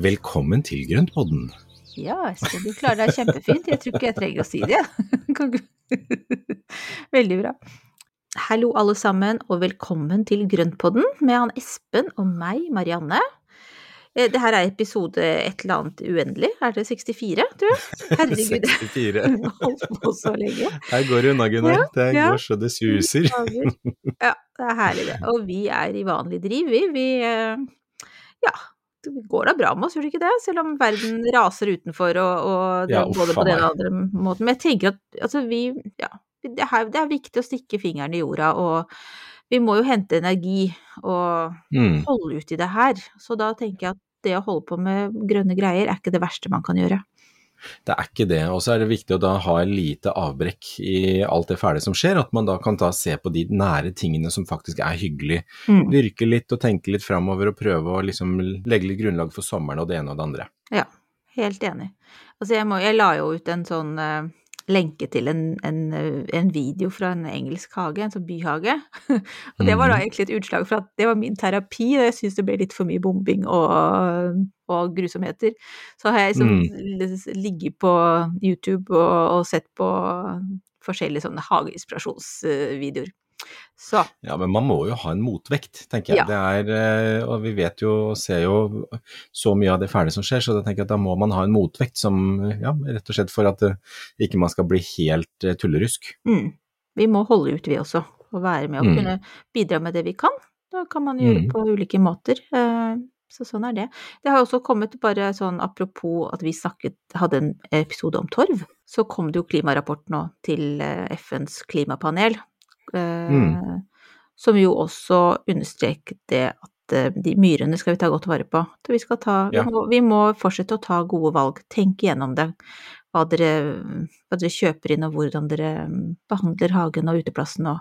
Velkommen til Grøntpodden. Ja, Espen, du klarer deg kjempefint. Jeg tror ikke jeg trenger å si det. Veldig bra. Hallo alle sammen, og velkommen til Grøntpodden med han Espen og meg, Marianne. Eh, Det her er episode et eller annet uendelig. Er det 64, tror jeg? Herregud, 64. jeg holdt på så lenge. Her går det unna, Gunnar. Ja, Det ja. går så det suser. Ja, det er herlig det. Og vi er i vanlig driv, vi. Vi eh, ja, går da bra med oss, gjør det ikke det? Selv om verden raser utenfor og, og det Ja, både på den og andre måten. Men jeg tenker at altså vi, ja, det er, det er viktig å stikke fingeren i jorda, og vi må jo hente energi og Mm. holde ut i det her. Så da tenker jeg at det å holde på med grønne greier er ikke det verste man kan gjøre. Det er ikke det. Og så er det viktig å da ha et lite avbrekk i alt det fæle som skjer. At man da kan ta se på de nære tingene som faktisk er hyggelig. Mm. Dyrke litt og tenke litt framover og prøve å liksom legge litt grunnlag for sommeren og det ene og det andre. Ja, helt enig. Altså jeg, må, jeg la jo ut en sånn eh, lenke til en, en, en video fra en engelsk hage, en sånn byhage. og det var da Mhm. egentlig et utslag for at det var min terapi, og jeg syns det ble litt for mye bombing og, og grusomheter. Så har jeg liksom mm. ligget på YouTube og, og sett på forskjellige sånne hageinspirasjonsvideoer. Så Ja, men man må jo ha en motvekt, tenker jeg. Ja. Det er, eh, og vi vet jo og ser jo så mye av det fæle som skjer, så da tenker jeg at da må man ha en motvekt som, ja, rett og slett for at eh, ikke man skal bli helt eh, tullerusk. mm, vi må holde ut, vi også, og være med og Mm. kunne bidra med det vi kan. Da kan man gjøre Mm. på ulike måter. Så sånn er det. Det har også kommet bare sånn apropos at vi snakket, hadde en episode om torv, så kom det jo klimarapport nå til FNs klimapanel, Mm. som jo også understreket det at eh, de myrene skal vi ta godt vare på. Så vi skal ta, Ja. vi, må, vi må fortsette å ta gode valg, tenke gjennom det. Hva dere, hva dere kjøper inn og hvordan dere mm, behandler hagen og uteplassen og,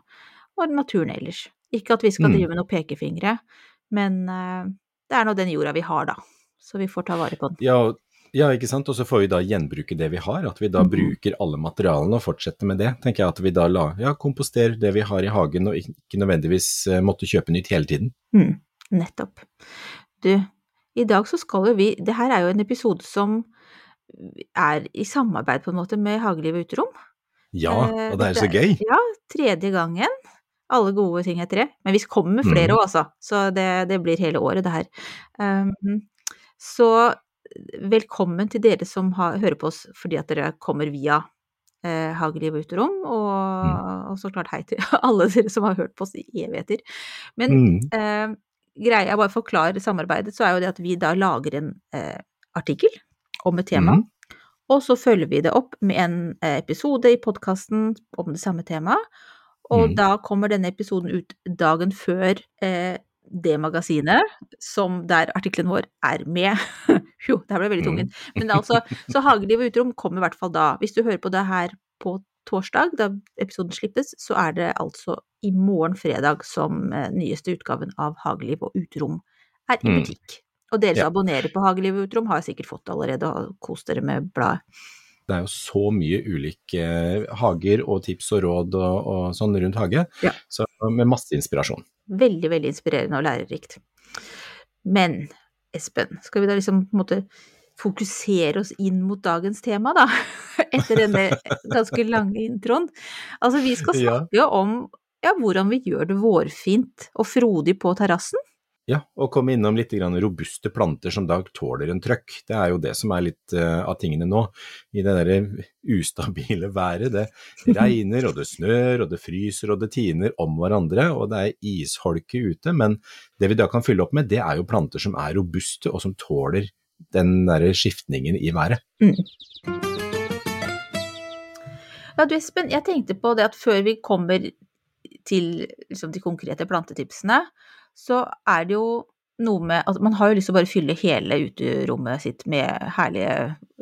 og naturen ellers. Ikke at vi skal Mm. drive med noen pekefingre, men eh, det er nå den jorda vi har, da. Så vi får ta vare på den. Ja, ja, ikke sant. Og så får vi da gjenbruke det vi har. At vi da Mhm. bruker alle materialene og fortsetter med det. Tenker jeg at vi da la, ja, komposterer det vi har i hagen og ikke nødvendigvis eh, måtte kjøpe nytt hele tiden. Mm, nettopp. Du, i dag så skal jo vi Det her er jo en episode som er i samarbeid på en måte med Hageliv Uterom. Ja, Eh, og det er så gøy. Ja, tredje gangen. Alle gode ting etter det. Men vi kommer med flere òg, mm. altså. Så det, det blir hele året, det her. Um, så velkommen til dere som har, hører på oss fordi at dere kommer via eh, Hageliv Uterom, og, Mm. og så klart hei til alle dere som har hørt på oss i evigheter. Men Mm. eh, greia, bare for å forklare samarbeidet, så er jo det at vi da lager en eh, artikkel om et tema, Mm. og så følger vi det opp med en eh, episode i podkasten om det samme temaet. Og Mhm. da kommer denne episoden ut dagen før eh, det magasinet, som der artikkelen vår er med. jo, det her ble veldig tungvint. Men altså, så Hageliv og Uterom kommer i hvert fall da. Hvis du hører på det her på torsdag, da episoden slippes, så er det altså i morgen fredag som eh, nyeste utgaven av Hageliv og Uterom er i Mm. butikk. Og dere som Ja. abonnerer på Hageliv og Uterom, har sikkert fått det allerede, og kost dere med bladet. Det er jo så mye ulike hager og tips og råd og, og sånn rundt hage, Ja. så med masse inspirasjon. Veldig, veldig inspirerende og lærerikt. Men Espen, skal vi da liksom på en måte fokusere oss inn mot dagens tema, da? Etter denne ganske lange introen. Altså, vi skal Ja. snakke om ja, hvordan vi gjør det vårfint og frodig på terrassen. Ja, og komme innom litt robuste planter som da tåler en trøkk. Det er jo det som er litt eh, av tingene nå. I det derre ustabile været. Det regner, og det snør, og det fryser, og det tiner om hverandre, og det er isholke ute. Men det vi da kan fylle opp med, det er jo planter som er robuste, og som tåler den derre skiftningen i været. Ja, du Espen, jeg tenkte på det at før vi kommer til liksom, de konkrete plantetipsene, så er det jo noe med at man har jo lyst til å bare fylle hele uterommet sitt med herlige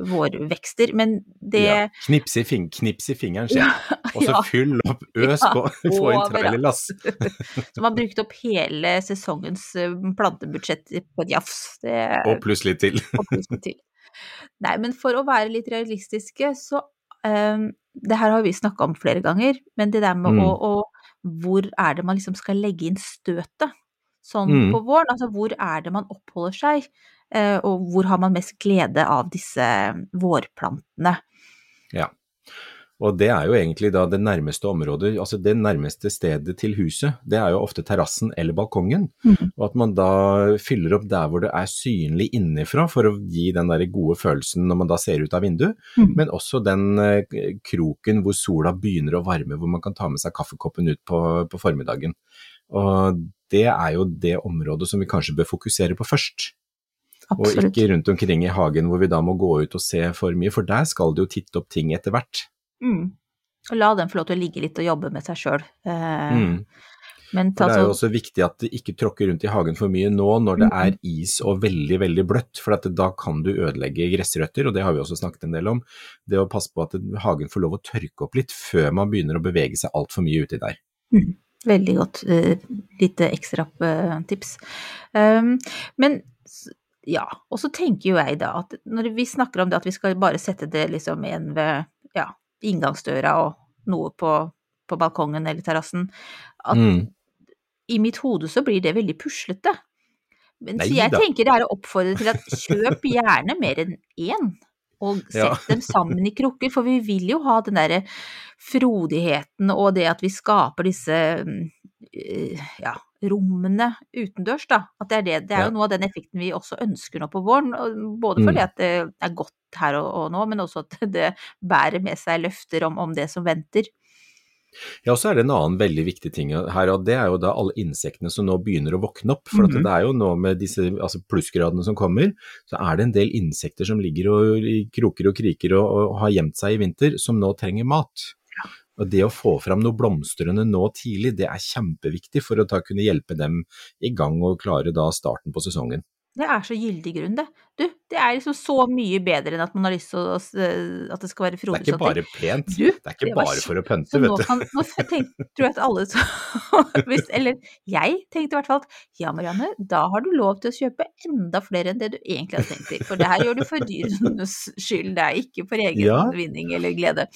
vårvekster, men det Ja. Knips i, fing knips i fingeren, sier ja, Og så ja. fyll opp, øs på, få inn trailerlass. Så man brukte opp hele sesongens eh, plantebudsjett på et jafs. Det Og pluss litt til. og pluss litt til. Nei, men for å være litt realistiske, så um, Det her har vi snakka om flere ganger, men det der med Mm. å, å Hvor er det man liksom skal legge inn støtet? Sånn Mm. på våren, altså hvor er det man oppholder seg? eh, og hvor har man mest glede av disse vårplantene? Ja. Og det er jo egentlig da det nærmeste området, altså det nærmeste stedet til huset, det er jo ofte terrassen eller balkongen. Mm. Og at man da fyller opp der hvor det er synlig innenfra for å gi den der gode følelsen når man da ser ut av vinduet, mm. men også den eh, kroken hvor sola begynner å varme, hvor man kan ta med seg kaffekoppen ut på, på formiddagen. Og det er jo det området som vi kanskje bør fokusere på først. Og ikke rundt omkring i hagen hvor vi da må gå ut og se for mye, for der skal det jo titte opp ting etter hvert. Mm. Og la den få lov til å ligge litt og jobbe med seg sjøl. Eh, Mm. Men det er jo altså også viktig at det ikke tråkker rundt i hagen for mye nå når det er is og veldig, veldig bløtt, for at da kan du ødelegge gressrøtter, og det har vi også snakket en del om. Det å passe på at hagen får lov å tørke opp litt før man begynner å bevege seg altfor mye uti der. Veldig godt. eh, Lite ekstra eh, tips. Um, men ja, og så tenker jo jeg da at når vi snakker om det at vi skal bare sette det liksom en ved ja, inngangsdøra og noe på, på balkongen eller terrassen, at Mm. i mitt hode så blir det veldig puslete. Men så jeg da. tenker det er å oppfordre til at kjøp gjerne mer enn én, og sett Ja. dem sammen i krukker, for vi vil jo ha den derre frodigheten og det at vi skaper disse eh, ja, rommene utendørs, da. At det er det. Det er Ja. jo noe av den effekten vi også ønsker nå på våren, både fordi Mm. at det er godt her og, og nå, men også at det bærer med seg løfter om, om det som venter. Ja, og så er det en annen veldig viktig ting her, og det er jo da alle insektene som nå begynner å våkne opp. For at Mhm. det er jo nå med disse altså plussgradene som kommer, så er det en del insekter som ligger og, i kroker og kriker og, og har gjemt seg i vinter, som nå trenger mat. Og det å få fram noe blomstrende nå tidlig, det er kjempeviktig for å ta, kunne hjelpe dem i gang og klare da starten på sesongen. Det er så gyldig grunn, det. Du, det er liksom så mye bedre enn at man har lyst til å, at det skal være Det er ikke bare pent, Du, det er ikke det bare for å pønte, vet du. kan, nå tenk, tror jeg at alle hvis, Eller jeg tenkte i hvert fall at ja, Marianne, da har du lov til å kjøpe enda flere enn det du egentlig har tenkt til. For det her gjør du for dyrenes skyld, det er ikke for egen Ja. vinning eller glede.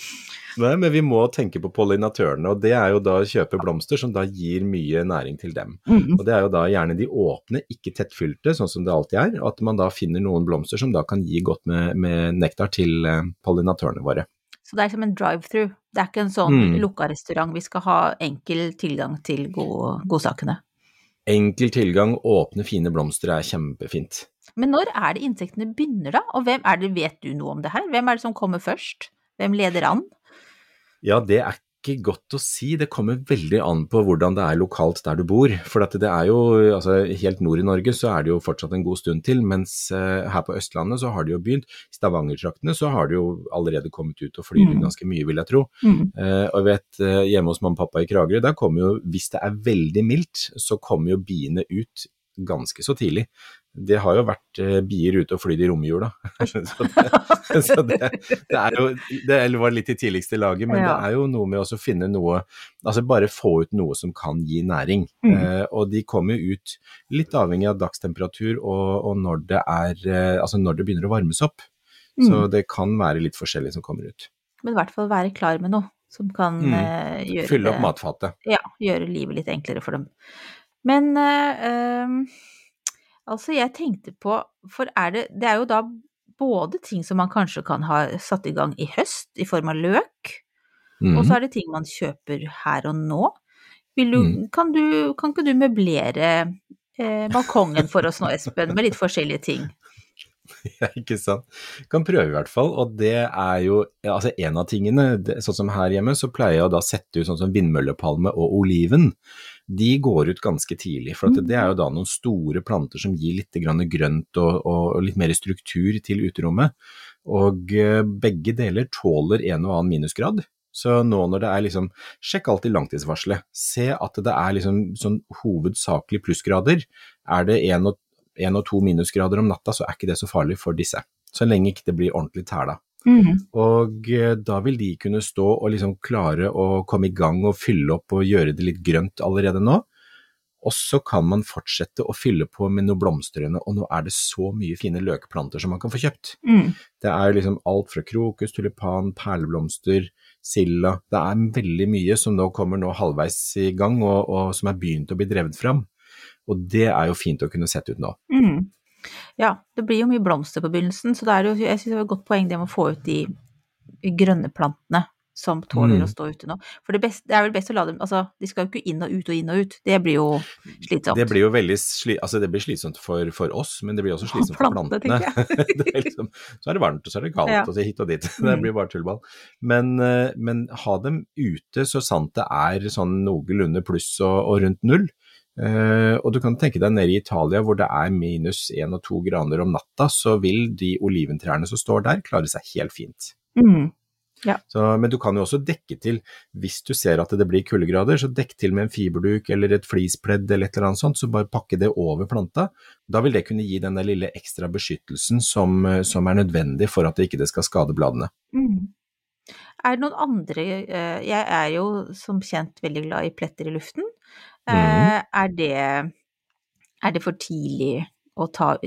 Nei, men vi må tenke på pollinatørene, og det er jo da å kjøpe blomster som da gir mye næring til dem. Og det er jo da gjerne de åpne, ikke tettfylte, sånn som det alltid er, at man da finner noen blomster som da kan gi godt med, med nektar til eh, pollinatørene våre. Så det er som en drive-through. Det er ikke en sånn Mm. lukka restaurant. Vi skal ha enkel tilgang til god, godsakene. Enkel tilgang, åpne, fine blomster er kjempefint. Men når er det insektene begynner, da? Og hvem er det, vet du noe om det her? Hvem er det som kommer først? Hvem leder an? Ja, det er ikke godt å si. Det kommer veldig an på hvordan det er lokalt der du bor. For at det er jo, altså helt nord i Norge så er det jo fortsatt en god stund til, mens eh, her på Østlandet så har det jo begynt. I Stavanger-traktene så har det jo allerede kommet ut og flyr Mm. ganske mye, vil jeg tro. Eh, og jeg vet eh, hjemme hos mamma og pappa i Kragerø, der kommer jo, hvis det er veldig mildt, så kommer jo biene ut ganske så tidlig. Det har jo vært eh, bier ute og flydd i romjula. så det, så det, det er jo Det var litt i tidligste laget, men Ja. det er jo noe med å finne noe Altså bare få ut noe som kan gi næring. Mm. Eh, og de kommer ut litt avhengig av dagstemperatur og, og når det er eh, Altså når det begynner å varmes opp. Så Mm. det kan være litt forskjellig som kommer ut. Men i hvert fall være klar med noe som kan Mm. eh, gjøre Fylle opp matfatet. Ja, gjøre livet litt enklere for dem. Men eh, ehm, altså, jeg tenkte på For er det Det er jo da både ting som man kanskje kan ha satt i gang i høst, i form av løk, Mm. og så er det ting man kjøper her og nå. Vil du, Mm. kan, du, kan ikke du møblere eh, balkongen for oss nå, Espen, med litt forskjellige ting? Ja, ikke sant. Kan prøve i hvert fall, og det er jo altså en av tingene. Det, sånn som her hjemme, så pleier jeg å da sette ut sånn som vindmøllepalme og oliven. De går ut ganske tidlig, for at det er jo da noen store planter som gir litt grønt og, og litt mer struktur til uterommet. Og eh, begge deler tåler en og annen minusgrad. Så nå når det er liksom Sjekk alltid langtidsvarselet. Se at det er liksom sånn hovedsakelig plussgrader. Er det en og, en og to minusgrader om natta, så er ikke det så farlig for disse. Så lenge ikke det blir ordentlig tæla. Mm. Og eh, da vil de kunne stå og liksom klare å komme i gang og fylle opp og gjøre det litt grønt allerede nå. Og så kan man fortsette å fylle på med noe blomstrende, og nå er det så mye fine løkplanter som man kan få kjøpt. Mm. Det er liksom alt fra krokus, tulipan, perleblomster, silda. Det er veldig mye som nå kommer nå halvveis i gang, og, og som er begynt å bli drevet fram. Og det er jo fint å kunne sette ut nå. Mm. Ja, det blir jo mye blomster på begynnelsen, så det er jo, jeg synes det var et godt poeng det med å få ut de grønne plantene som tåler Mm. å stå ute nå. For det, best, det er vel best å la dem Altså, de skal jo ikke inn og ut og inn og ut. Det blir jo slitsomt. Det blir jo veldig sli, altså det blir slitsomt for, for oss, men det blir også slitsomt for Plantene, plantene. det er liksom, så er det varmt, og så er det kaldt, Ja. og så hit og dit. Det Mm. blir bare tullball. Men, eh, men ha dem ute så sant det er sånn noenlunde pluss og, og rundt null. Eh, og du kan tenke deg nede i Italia hvor det er minus én og to grader om natta, så vil de oliventrærne som står der klare seg helt fint. Mm. Så, men du kan jo også dekke til, hvis du ser at det blir kuldegrader, så dekk til med en fiberduk eller et fleecepledd eller et eller annet sånt, så bare pakke det over planta. Da vil det kunne gi den der lille ekstra beskyttelsen som, eh, som er nødvendig for at det ikke det skal skade bladene. Mm. Er det noen andre eh, Jeg er jo som kjent veldig glad i pletter i luften. Eh, Mhm. Er det Er det for tidlig å ta,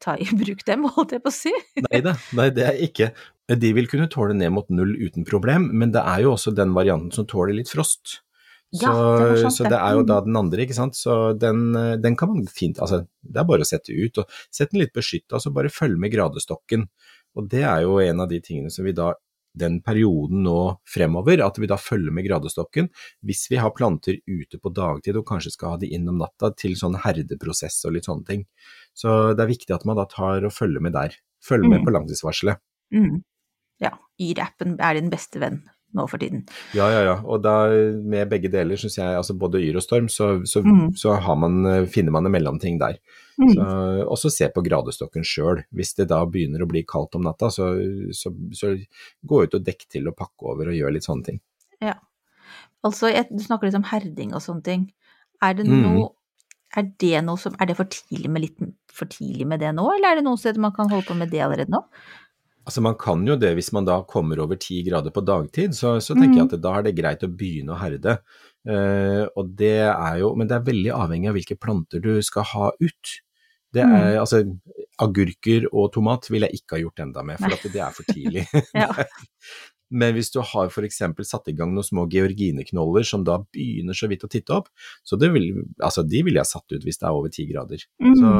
ta i bruk dem, holdt jeg på å si? Nei da, nei det er ikke. De vil kunne tåle ned mot null uten problem, men det er jo også den varianten som tåler litt frost. Så, Ja, det sant så det. det er jo Mm. da den andre, ikke sant. Så den, eh, den kan man fint Altså, det er bare å sette ut. og Sett den litt beskytta, så bare følg med gradestokken. Og det er jo en av de tingene som vi da den perioden nå fremover, at vi da følger med gradestokken. Hvis vi har planter ute på dagtid og kanskje skal ha de inn om natta til sånn herdeprosess og litt sånne ting. Så det er viktig at man da tar og følger med der. Følg med Mm. på langtidsvarselet. Mm. Ja. Yr-appen er din beste venn nå for tiden. Ja, ja, ja. Og da med begge deler syns jeg, altså både yr og storm, så, så, Mm. så har man, eh, finner man en mellomting der. Mm. Så, også se på gradestokken sjøl. Hvis det da begynner å bli kaldt om natta, så, så, så gå ut og dekk til og pakke over og gjør litt sånne ting. Ja. Altså, jeg, du snakker litt om herding og sånne ting. Er det Mm. noe er det, som, er det for tidlig med, litt, for tidlig med det nå, eller er det noen steder man kan holde på med det allerede nå? Altså Man kan jo det hvis man da kommer over ti grader på dagtid, så, så tenker jeg Mm. at da er det greit å begynne å herde. Uh, og det er jo, Men det er veldig avhengig av hvilke planter du skal ha ut. Det Mm. er, altså Agurker og tomat vil jeg ikke ha gjort enda med, for det er for tidlig. Ja. Men hvis du har f.eks. satt i gang noen små georgineknoller som da begynner så vidt å titte opp, så det vil, altså de ville jeg satt ut hvis det er over ti grader Mm. så,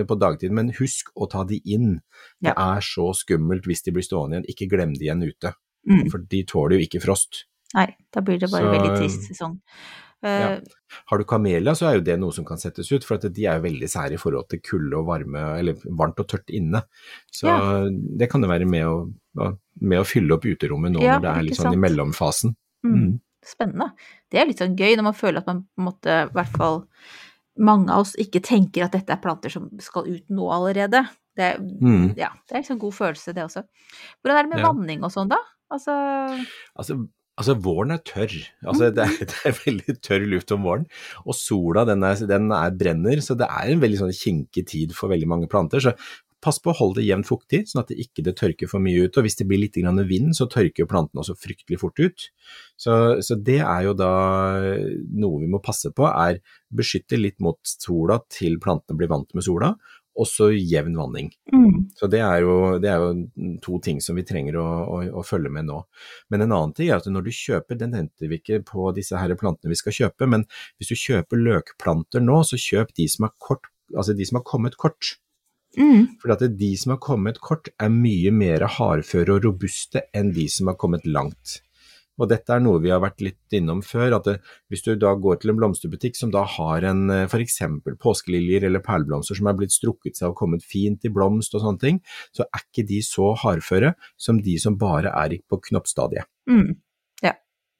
eh, på dagtid. Men husk å ta de inn. Det Ja. er så skummelt hvis de blir stående igjen. Ikke glem de igjen ute, Mm. for de tåler jo ikke frost. Nei, da blir det bare Så- veldig trist sesong. Eh, Har du kamelia, så er jo det noe som kan settes ut, for at de er jo veldig sære i forhold til kulde og varme, eller varmt og tørt inne. Så det kan jo være med å- med å fylle opp uterommet nå Ja, når det er litt sånn i mellomfasen. mm. Mm. Spennende. Det er litt sånn gøy når man føler at man på en måte, i hvert fall mange av oss ikke tenker at dette er planter som skal ut nå allerede. Det, Mm. ja, det er liksom god følelse, det også. Hvordan er det med Ja. vanning og sånn, da? Altså Altså, altså våren er tørr. Altså, det, er, det er veldig tørr luft om våren. Og sola den er, den er brenner, så det er en veldig sånn kinkig tid for veldig mange planter. Så pass på å holde det jevnt fuktig, sånn at det ikke det tørker for mye ut. Og hvis det blir litt grann vind, så tørker plantene også fryktelig fort ut. Så, så det er jo da noe vi må passe på, er beskytte litt mot sola til plantene blir vant med sola, og så jevn vanning. mm. Så det er, jo, det er jo to ting som vi trenger å, å, å følge med nå. Men en annen ting er at når du kjøper, den henter vi ikke på disse her plantene vi skal kjøpe, men hvis du kjøper løkplanter nå, så kjøp de som kort, altså de som har kommet kort. Mm. For de som har kommet kort er mye mer hardføre og robuste enn de som har kommet langt. Og dette er noe vi har vært litt innom før, at det, hvis du da går til en blomsterbutikk som da har en f.eks. påskeliljer eller perleblomster som er blitt strukket seg og kommet fint i blomst og sånne ting, så er ikke de så hardføre som de som bare er på knoppstadiet. Mm. Ja.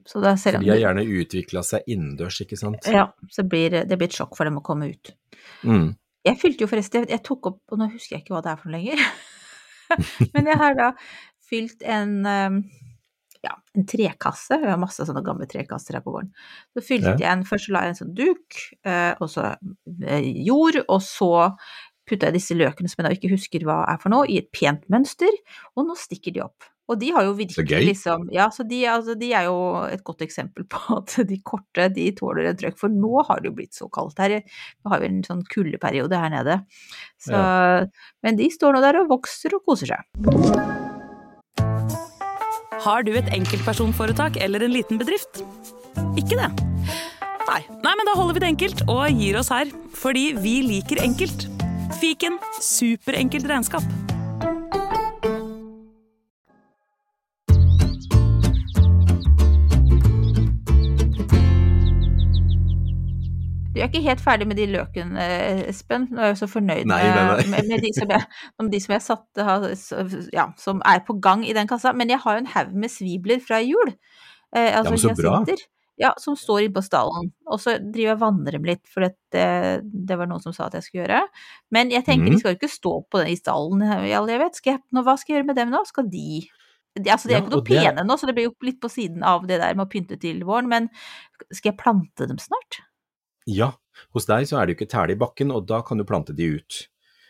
Så da ser de har gjerne utvikla seg innendørs, ikke sant. Ja, så blir det det blir et sjokk for dem å komme ut. Mm. Jeg fylte jo forresten, jeg, tok opp, og nå husker jeg ikke hva det er for noe lenger, men jeg har da fylt en, um, ja, en trekasse. Vi har masse sånne gamle trekasser her på gården. Så fylte Ja. jeg en Først la jeg en sånn duk, eh, og så eh, jord, og så putta jeg disse løkene som jeg da ikke husker hva er for noe, i et pent mønster, og nå stikker de opp. Og de har jo virkelig gøy. liksom Ja, så de, altså, de er jo et godt eksempel på at de korte, de tåler en trøkk. For nå har det jo blitt så kaldt her. Vi har jo en sånn kuldeperiode her nede. Så, Men de står nå der og vokser og koser seg. Har du et enkeltpersonforetak eller en liten bedrift? Ikke det? Nei. Nei, men da holder vi det enkelt og gir oss her. Fordi vi liker enkelt. Fiken superenkelt regnskap. Du er ikke helt ferdig med de løkene, Espen. Nå er jeg så fornøyd Nei, nei, nei. med, med, de, som jeg, de som jeg satte, har- ja, som er på gang i den kassa. Men jeg har jo en haug med svibler fra jul. Eh, altså men så bra. Sitter, Ja, som står inne på stallen. Og så driver jeg og vanner dem litt, for det, det var noen som sa at jeg skulle gjøre. Men jeg tenker mm. de skal jo ikke stå på den i stallen i all evighet. Hva skal jeg gjøre med dem nå? Skal de de, altså, de er Ja, ikke noe pene det- nå, så det blir jo litt på siden av det der med å pynte til våren. Men skal jeg plante dem snart? Ja, hos deg så er det jo ikke tæle i bakken, og da kan du plante de ut.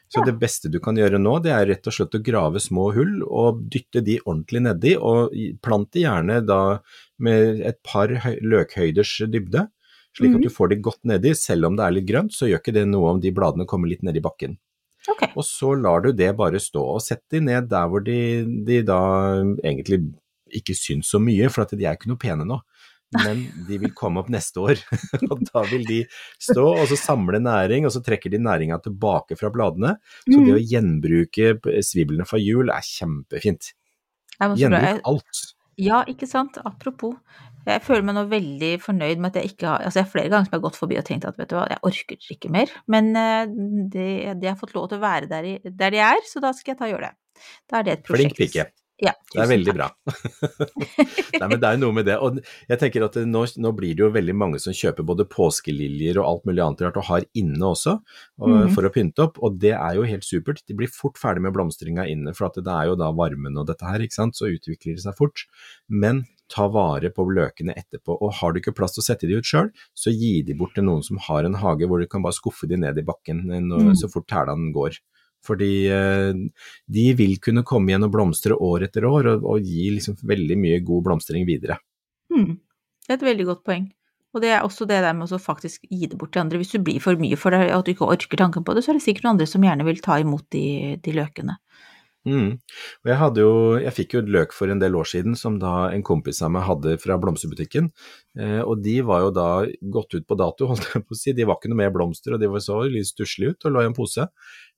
Så Ja. det beste du kan gjøre nå, det er rett og slett å grave små hull og dytte de ordentlig nedi, og i- plant de gjerne da med et par løkhøyders dybde, slik Mhm. at du får de godt nedi. Selv om det er litt grønt, så gjør ikke det noe om de bladene kommer litt ned i bakken. Okay. Og så lar du det bare stå, og sett de ned der hvor de, de da egentlig ikke syns så mye, for at de er ikke noe pene nå. Men de vil komme opp neste år, og da vil de stå og så samle næring, og så trekker de næringa tilbake fra bladene. Så det å Mhm. gjenbruke sviblene fra jul er kjempefint. Gjenbruk alt. Ja, ikke sant. Apropos. Jeg føler meg nå veldig fornøyd med at jeg ikke har Altså, jeg har flere ganger som jeg har gått forbi og tenkt at vet du hva, jeg orker ikke mer. Men eh, de, de har fått lov til å være der, i, der de er, så da skal jeg ta og gjøre det. Da er det et Flink prosjekt. pike. Ja, Det er veldig takk. bra. Nei, men det er jo noe med det. Og jeg tenker at nå, nå blir det jo veldig mange som kjøper både påskeliljer og alt mulig annet rart og har inne også, og, mm. for å pynte opp. Og det er jo helt supert. De blir fort ferdig med blomstringa inne, for det er jo da varmen og dette her, ikke sant. Så utvikler det seg fort. Men ta vare på løkene etterpå. Og har du ikke plass til å sette de ut sjøl, så gi de bort til noen som har en hage hvor du kan bare skuffe de ned i bakken eh, når, Mm. så fort tælan går. Fordi eh, de vil kunne komme igjen og blomstre år etter år, og, og gi liksom veldig mye god blomstring videre. Mm. Det er et veldig godt poeng. Og det er også det der med å faktisk gi det bort til andre. Hvis du blir for mye for og at du ikke orker tanken på det, så er det sikkert noen andre som gjerne vil ta imot de, de løkene. Mm. Og jeg, hadde jo, jeg fikk jo et løk for en del år siden som da en kompis av meg hadde fra blomsterbutikken. Eh, og de var jo da gått ut på dato, holdt jeg på å si. De var ikke noe mer blomster, og de var så litt stusslige ut og lå i en pose.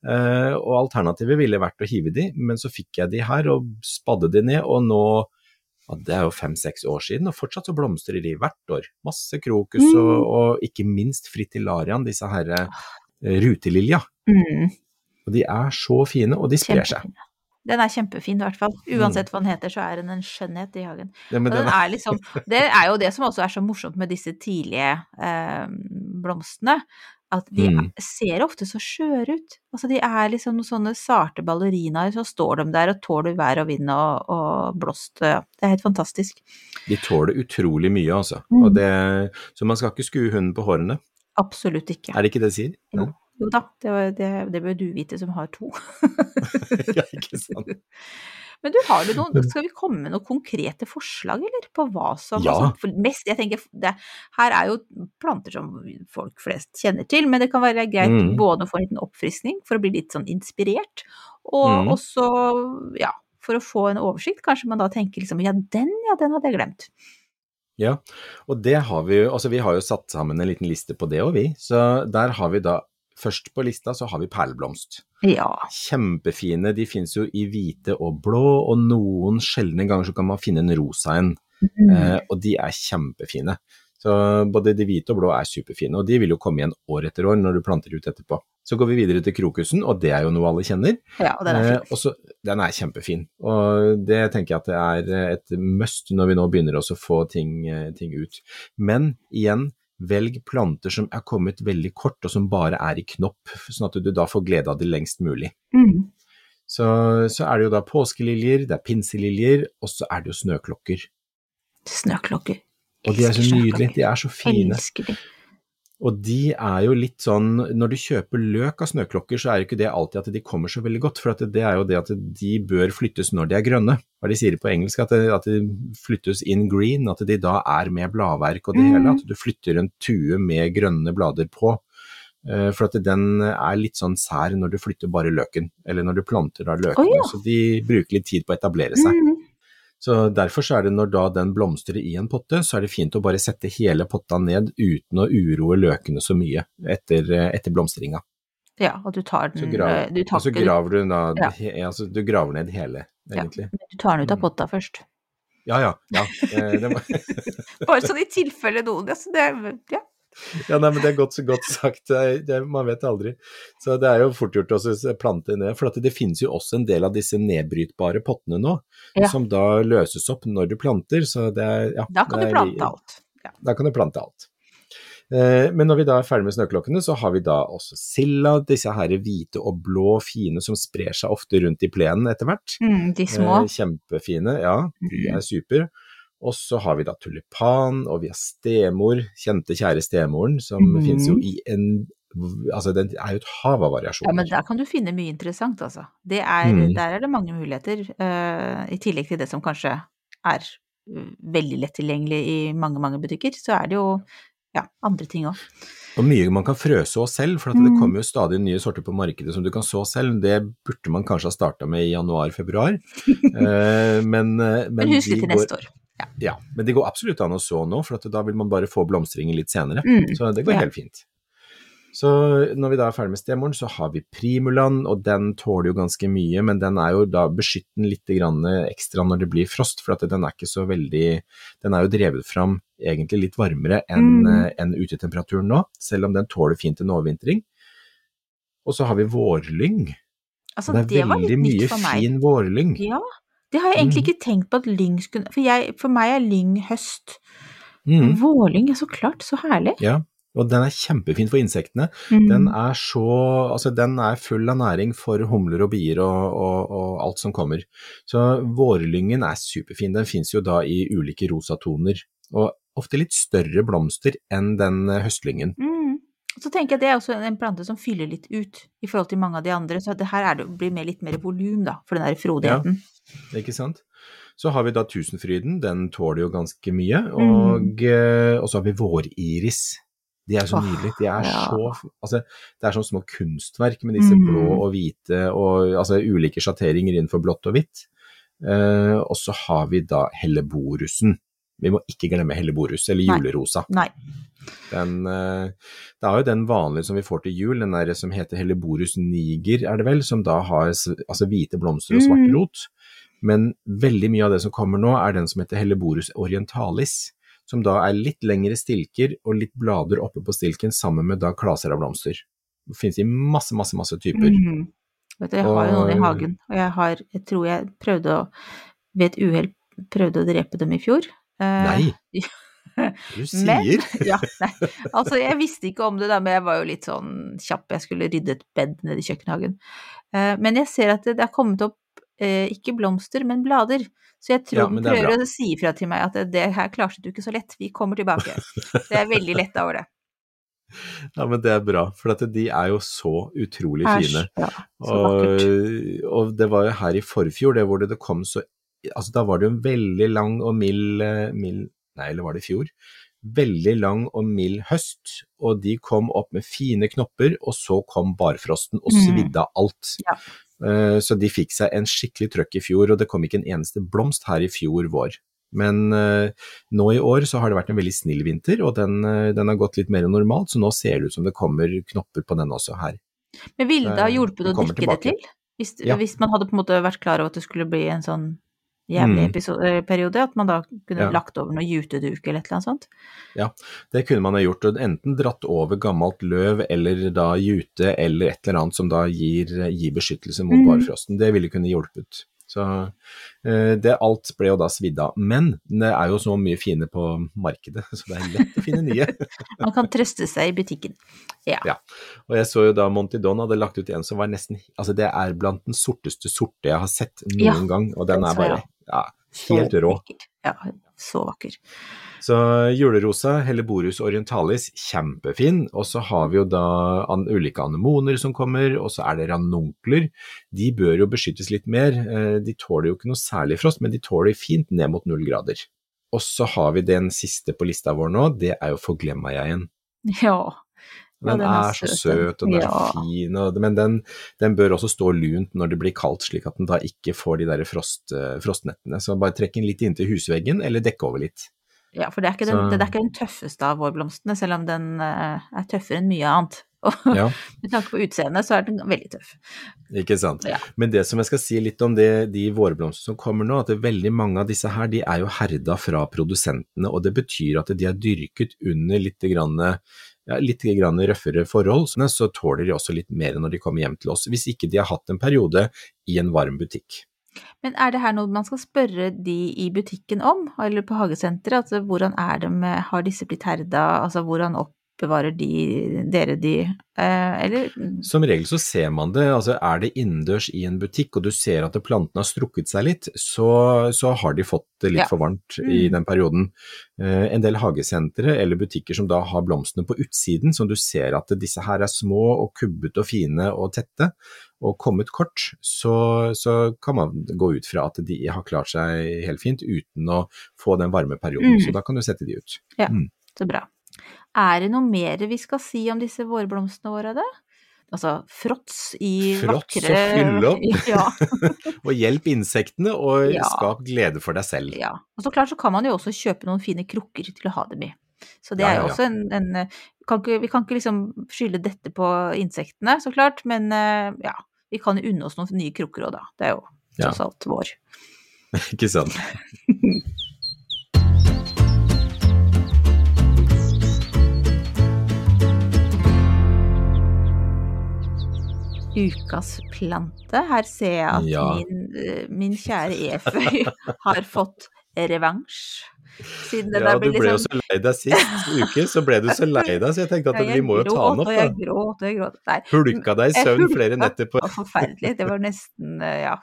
Eh, og alternativet ville vært å hive de, men så fikk jeg de her og spadde de ned, og nå ja, det er jo fem-seks år siden, og fortsatt så blomstrer de hvert år. Masse krokus Mm. og, og ikke minst fritillarian, disse her eh, rutelilja. Mm. Og de er så fine, og de sprer seg. Den er kjempefin i hvert fall. Uansett hva den heter, så er den en skjønnhet i hagen. Ja, den den er- liksom, det er jo det som også er så morsomt med disse tidlige eh, blomstene. At de Mm. ser ofte så skjøre ut. Altså de er liksom noen sånne sarte ballerinaer, så står de der og tåler vær og vind og, og blåst. Det er helt fantastisk. De tåler utrolig mye, altså. Mm. Det, så man skal ikke skue hunden på hårene. Absolutt ikke. Er det ikke det de sier? Jo. Jo da, det, det, det bør du vite som har to. ja, ikke sant. Men du, har du noen, skal vi komme med noen konkrete forslag, eller? På hva som Ja. altså, mest, jeg tenker, det, Her er jo planter som folk flest kjenner til, men det kan være greit Mm. både å få en liten oppfriskning for å bli litt sånn inspirert, og Mm. også, ja, for å få en oversikt. Kanskje man da tenker liksom ja, den, ja, den hadde jeg glemt. Ja, og det har vi jo, altså vi har jo satt sammen en liten liste på det òg, vi. Så der har vi da, først på lista så har vi perleblomst. Ja. Kjempefine, de finnes jo i hvite og blå, og noen sjeldne ganger så kan man finne en rosa en. Mm. Eh, og de er kjempefine. Så både de hvite og blå er superfine, og de vil jo komme igjen år etter år når du planter ut etterpå. Så går vi videre til krokusen, og det er jo noe alle kjenner. ja, og den er Eh, fin. og så- den er kjempefin, og det tenker jeg at det er et must når vi nå begynner også å få ting, eh, ting ut. Men igjen, velg planter som er kommet veldig kort, og som bare er i knopp, sånn at du da får glede av det lengst mulig. Mm. Så, så er det jo da påskeliljer, det er pinseliljer, og så er det jo snøklokker. Snøklokker. Og de er så nydelige, de er så fine. Elsker de. Og de er jo litt sånn, når du kjøper løk av snøklokker, så er jo ikke det alltid at de kommer så veldig godt, for det er jo det at de bør flyttes når de er grønne. Hva de sier på engelsk, at, det, at de flyttes in green, at de da er med bladverk og det Mm. hele, at du flytter en tue med grønne blader på. Eh, For at den er litt sånn sær når du flytter bare løken, eller når du planter da løkene, Oh, ja. så de bruker litt tid på å etablere seg. Mm. Så derfor så er det når da den blomstrer i en potte, så er det fint å bare sette hele potta ned uten å uroe løkene så mye etter, etter blomstringa. Ja, og du tar den grav, eh, du tar, og så graver du, da, Ja. he, altså, du graver ned hele, Ja. egentlig. du tar den ut av Mm. potta først. Ja ja. ja. Eh, Bare sånn i tilfelle noen altså det, ja. Ja nei, men det er godt, godt sagt. Det, man vet aldri. Så det er jo fort gjort å plante ned. For det finnes jo også en del av disse nedbrytbare pottene nå, Ja. som da løses opp når du planter. Så det er, ja, Da kan du er- plante alt. Ja. Da kan du plante alt. Eh, Men når vi da er ferdig med snøklokkene, så har vi da også silda, disse her hvite og blå fine som sprer seg ofte rundt i plenen etter hvert. Mm, de små. Eh, Kjempefine, ja. De er super. Og så har vi da tulipan, og vi har stemor, kjente kjære stemoren, som mm. finnes jo i en Altså, det er jo et hav av variasjoner. Ja, men der kan du finne mye interessant, altså. Det er, Mm. Der er det mange muligheter, uh, i tillegg til det som kanskje er eh, veldig lett tilgjengelig i mange, mange butikker, så er det jo ja, andre ting òg. Og mye man kan frøså selv, for det Mm. kommer jo stadig nye sorter på markedet som du kan så selv. Det burde man kanskje ha starta med i januar-februar. Eh, men, eh, Men husk det til neste år. Ja, men det går absolutt an å så nå, for da vil man bare få blomstringen litt senere. Mm, Så det går ja. helt fint. Så når vi da er ferdig med stemoren, så har vi primulan, og den tåler jo ganske mye, men den er jo da beskytten litt grann ekstra når det blir frost, for den er ikke så veldig Den er jo drevet fram egentlig litt varmere enn Mm. en utetemperaturen nå, selv om den tåler fint en overvintring. Og så har vi vårlyng. Altså, det er det veldig mye fin vårlyng. Ja, det har jeg egentlig Mm. ikke tenkt på at lyng skulle For, jeg, for meg er lyng høst. Mm, Vårlyng, så klart, så herlig. ja, og den er kjempefin for insektene. Mm. Den er så Altså, den er full av næring for humler og bier og, og, og alt som kommer. Så vårlyngen er superfin. Den fins jo da i ulike rosatoner, og ofte litt større blomster enn den høstlyngen. Mm. Så tenker jeg at det er også en plante som fyller litt ut i forhold til mange av de andre, så det her er det, blir med litt mer volum, da, for den der frodigheten. Ikke sant? Så har vi da tusenfryden, den tåler jo ganske mye. Og, mm. og så har vi våriris. De er så oh, nydelige. De er ja. så Altså, det er sånn små kunstverk med disse Mm. blå og hvite og altså ulike sjatteringer innenfor blått og hvitt. Eh, og så har vi da helleborusen. Vi må ikke glemme helleborus, eller julerosa. Nei. Den, eh, det er jo den vanlige som vi får til jul, den der som heter helleborus niger, er det vel, som da har altså hvite blomster og svart Mm. rot. Men veldig mye av det som kommer nå, er den som heter helleborus orientalis, som da er litt lengre stilker og litt blader oppe på stilken sammen med da klaser av blomster. Det finnes i masse, masse, masse typer. Mhm. Vet du, jeg har jo noen i hagen, og jeg har Jeg tror jeg prøvde å Ved et uhell prøvde å drepe dem i fjor. Eh, Nei, du sier! ja, nei. Altså, jeg visste ikke om det, da, men jeg var jo litt sånn kjapp. Jeg skulle rydde et bed nede i kjøkkenhagen. Eh, men jeg ser at det, har er kommet opp eh, ikke blomster, men blader. Så jeg tror Ja, den men det er prøver å si ifra til meg at det, det her klarte du ikke så lett. Vi kommer tilbake. Jeg er veldig letta over det. Ja, men det er bra, for de er jo så utrolig Æsj, fine. Ja, så. Og, og det var jo her i forfjor, det hvor det, det kom så Altså, da var det jo en veldig lang og mild, eh, mild Nei, eller var det i fjor? Veldig lang og mild høst, og de kom opp med fine knopper, og så kom barfrosten og Mm. svidde av alt. Ja. Eh, Så de fikk seg en skikkelig trøkk i fjor, og det kom ikke en eneste blomst her i fjor vår. Men eh, nå i år så har det vært en veldig snill vinter, og den, den har gått litt mer enn normalt, så nå ser det ut som det kommer knopper på den også her. Men ville det ha hjulpet å dekke det til? Hvis, Ja. hvis man hadde på en måte vært klar over at det skulle bli en sånn jævlig Mm. episo- eh, periode, at man da kunne Ja. lagt over noe juteduk eller et eller annet sånt? Det kunne man ha gjort, og enten dratt over gammelt løv eller da jute eller et eller annet som da gir, gir beskyttelse mot Mm. barfrosten. Det ville kunne hjulpet. Så eh, det alt ble jo da svidd av. Men det er jo så mye fine på markedet, så det er lett å finne nye. Man kan trøste seg i butikken. Ja. Ja. Og jeg så jo da Monty Don hadde lagt ut en som var nesten Altså det er blant den sorteste sorte jeg har sett noen Ja, gang, og den den er bare jeg ja, Helt rå. Ja, så vakker. Så julerosa, Helleborus orientalis, kjempefin. Og så har vi jo da ulike anemoner som kommer, og så er det ranunkler. De bør jo beskyttes litt mer. Eh, De tåler jo ikke noe særlig frost, men de tåler fint ned mot null grader. Og så har vi den siste på lista vår nå, det er jo forglemmajeien. Ja. Ja, Den, den er er, så søt, og den er Ja. så fin, og, men den, den bør også stå lunt når det blir kaldt, slik at den da ikke får de der frost, eh, frostnettene. Så bare trekk den litt inntil husveggen, eller dekke over litt. ja, for det er, ikke den, det er ikke den tøffeste av vårblomstene, selv om den eh, er tøffere enn mye annet. Og Ja. med tanke på utseendet, så er den veldig tøff. Ikke sant. Ja. Men det som jeg skal si litt om det, de vårblomstene som kommer nå, at er veldig mange av disse her, de er jo herda fra produsentene, og det betyr at de er dyrket under litt, grann, ja, litt grann røffere forhold, så tåler de også litt mer når de kommer hjem til oss, hvis ikke de har hatt en periode i en varm butikk. Men er det her noe man skal spørre de i butikken om, eller på hagesenteret? Altså hvordan er det med, har disse blitt herda, altså hvordan oppbevarer de, dere de, eh, eller? Som regel så ser man det, altså er det innendørs i en butikk og du ser at plantene har strukket seg litt, så, så har de fått det litt Ja. for varmt i Mm. den perioden. Eh, en del hagesentre eller butikker som da har blomstene på utsiden, som du ser at disse her er små og kubbete og fine og tette, og kommet kort, så, så kan man gå ut fra at de har klart seg helt fint uten å få den varme perioden, Mm. så da kan du sette de ut. Så bra. Er det noe mer vi skal si om disse vårblomstene våre, da? Altså fråts i Fråts og vakre fylle opp. Ja. Og hjelp insektene, og Ja. skap glede for deg selv. ja. Og så klart så kan man jo også kjøpe noen fine krukker til å ha dem i. Så det er jo også en, en vi, kan ikke, vi kan ikke liksom skylde dette på insektene, så klart, men eh, ja. Vi kan jo unne oss noen nye krukker òg, da. Det er jo tross alt vår. Ikke sant? Ukas plante. Her ser jeg at Ja. min, eh, min kjære eføy har fått revansj. Siden det Ja, du ble jo liksom så lei deg sist uke, så ble du så lei deg, så jeg tenkte at Ja, vi må jo ta den opp, da. jeg gråt, og jeg gråt. Nei, Hulka deg i søvn flere netter på forferdelig. Det var nesten, eh, ja,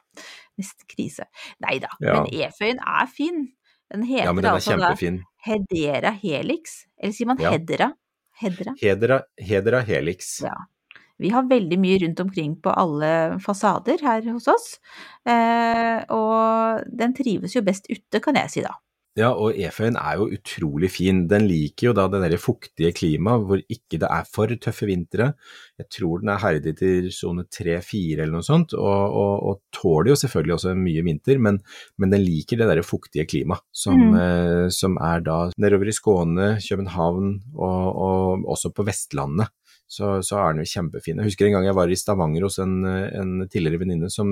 nesten krise. Nei da, Ja. men eføyen er fin. Den heter Ja, men den er altså da. Hedera helix. Eller sier man hedera? Hedera? Hedera, hedera helix. Ja. Vi har veldig mye rundt omkring på alle fasader her hos oss. Eh, og den trives jo best ute, kan jeg si da. Ja, og eføyen er jo utrolig fin. Den liker jo da det der fuktige klimaet hvor ikke det er for tøffe vintre. Jeg tror den er herdig til sone 3-4 eller noe sånt, og, og, og tåler jo selvfølgelig også mye vinter, men, men den liker det der fuktige klimaet som, Mm. eh, som er da nedover i Skåne, København og, og også på Vestlandet. Så, så er den jo kjempefin. Jeg husker en gang jeg var i Stavanger hos en, en tidligere venninne som,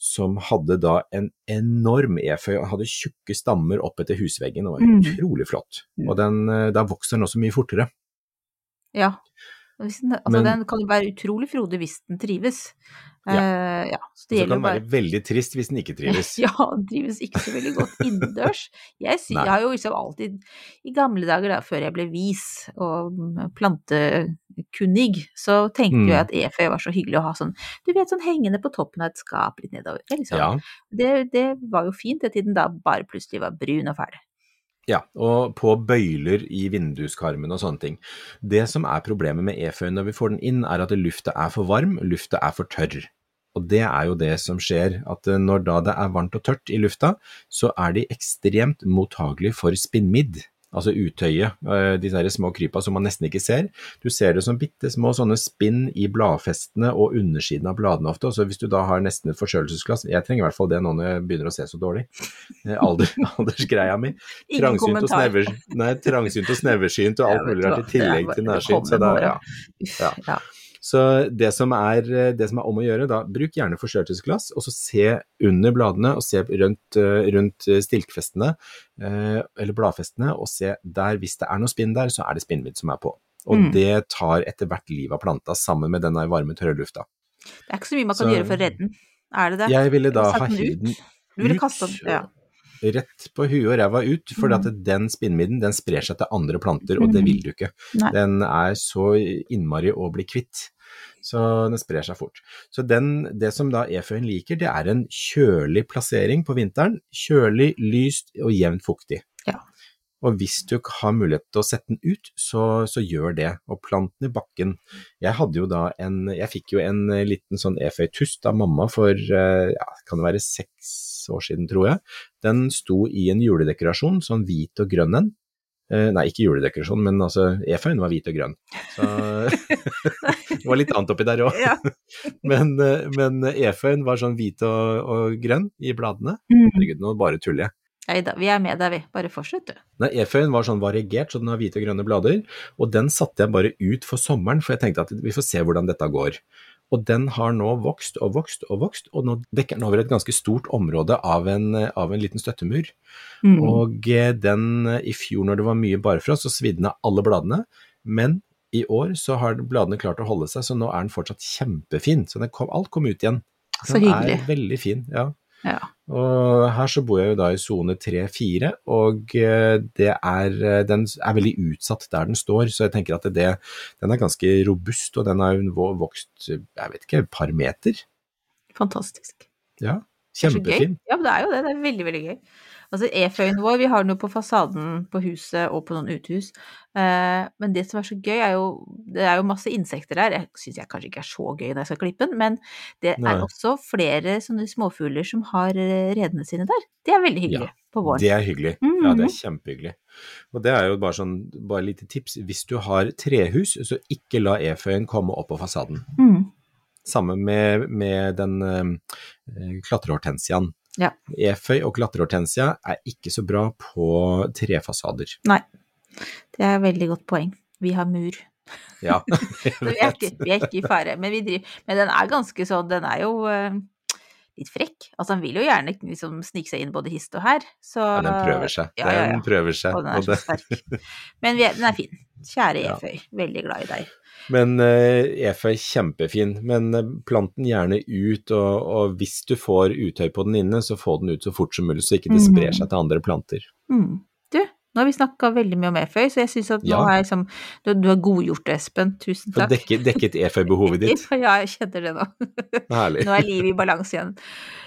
som hadde da en enorm eføy hadde tjukke stammer opp etter husveggen. og var Mm. utrolig flott. Mm. Og den, eh, da vokser den også mye fortere. Ja. Altså Men- den kan jo være utrolig frodig hvis den trives. Eh, ja. Så det Så kan den den bare være veldig trist hvis den ikke trives. Ja, den trives ikke så veldig godt innendørs. Jeg, jeg har jo liksom alltid, i gamle dager da, før jeg ble vis og plantekunnig, så tenkte Mm. jeg at EFØ var så hyggelig å ha sånn, du vet sånn hengende på toppen av et skap litt nedover. Det, er liksom, Ja, det, det var jo fint til tiden da bare plutselig var brun og ferdig. Ja, og på bøyler i vinduskarmene og sånne ting. Det som er problemet med eføyen når vi får den inn, er at lufta er for varm, lufta er for tørr. Og det er jo det som skjer, at eh, når da det er varmt og tørt i lufta, så er de ekstremt mottagelige for spinnmidd. Altså utøyet, eh, disse her små krypa som man nesten ikke ser. Du ser det som bitte små sånne spinn i bladfestene og undersiden av bladene ofte. Så hvis du da har nesten et forkjølelsesglass, jeg trenger i hvert fall det nå når jeg begynner å se så dårlig, Eh, alder, aldersgreia mi. Trangsynt og, snever, nei, trangsynt og sneversynt og alt mulig rart i tillegg til nærsynt. Så det da, ja. Ja. Så det som, er, det som er om å gjøre, da, bruk gjerne forstørrelsesglass, og så se under bladene og se rundt, eh, rundt stilkfestene, eh, eller bladfestene, og se der, hvis det er noe spinn der, så er det spinnmidd som er på. Og Mm. det tar etter hvert livet av planta, sammen med denne varme, tørre lufta. Det er ikke så mye man kan Så- gjøre for å redde den, er det det? Jeg ville da ha den hivd den Du ville kasta den, ja. Rett på huet og ræva ut, for mm. den spinnmidden den sprer seg til andre planter, og det vil du ikke. Nei. Den er så innmari å bli kvitt. Så den sprer seg fort. Så den, det som da eføyen liker, det er en kjølig plassering på vinteren. Kjølig, lyst og jevnt fuktig. Ja. Og hvis du har mulighet til å sette den ut, så, så gjør det. Og plant den i bakken. Jeg hadde jo da en Jeg fikk jo en liten sånn eføytust av mamma for eh, ja, kan det være seks år siden, tror jeg. Den sto i en juledekorasjon, sånn hvit og grønn en. Eh, nei, ikke juledekorasjon, men altså eføyen var hvit og grønn. Så det var litt annet oppi der òg. Ja. Men, eh, men eføyen var sånn hvit og, og grønn i bladene. Mm. Herregud, nå bare tuller jeg. Nei da, vi er med deg, vi. Bare fortsett, du. Nei, eføyen var sånn variegert, så den har hvite og grønne blader. Og den satte jeg bare ut for sommeren, for jeg tenkte at vi får se hvordan dette går. Og den har nå vokst og vokst og vokst, og nå dekker den over et ganske stort område av en, av en liten støttemur. Mm. Og eh, den i fjor når det var mye barfrost, så svidde den av alle bladene. Men i år så har bladene klart å holde seg, så nå er den fortsatt kjempefin. Så den kom, alt kom ut igjen. Så hyggelig. Den er veldig fin, ja. Ja. Og her så bor jeg jo da i sone 3-4, og eh, det er, eh, den er veldig utsatt der den står, så jeg tenker at det, den er ganske robust, og den har vokst, jeg vet ikke, et par meter. Fantastisk. Ja, kjempefin. Ja, det er jo det. Det er veldig, veldig gøy. Altså, eføyen vår, vi har den jo på fasaden på huset og på noen uthus. Eh, men det som er så gøy, er jo Det er jo masse insekter der. Jeg syns jeg kanskje ikke er så gøy når jeg skal klippe den, men det Nei. er også flere sånne småfugler som har eh, redene sine der. Det er veldig hyggelig på våren. Det er hyggelig. Ja, det er kjempehyggelig. Og det er jo bare sånn, bare lite tips. Hvis du har trehus, så ikke la eføyen komme opp på fasaden. Mm. Samme med, med den øh, klatrehortensiaen. Ja. Eføy og klatrehortensia er ikke så bra på trefasader. Nei. Det er et veldig godt poeng. Vi har mur. Ja, vi er ikke, vi er ikke i fare. Men, vi driver, men den er ganske sånn Den er jo eh, litt frekk. Altså, han vil jo gjerne liksom snike seg inn både hist og her. Så Ja, den prøver seg. Ja, ja, ja. Den prøver seg. Og den er og så det- sterk. Men vi er, den er fin. Kjære. Eføy. Veldig glad i deg. Men uh, eføy kjempefin, men eh, plant den gjerne ut, og, og hvis du får utøy på den inne, så få den ut så fort som mulig, så ikke det sprer seg til andre planter. Mm. Du, nå har vi snakka veldig mye om Eføy, så jeg syns at nå Ja. har jeg liksom Du, du har godgjort det, Espen. Tusen takk. dekket, dekket eføy-behovet ditt. Ja, jeg kjenner det nå. Herlig. Nå er livet i balanse igjen.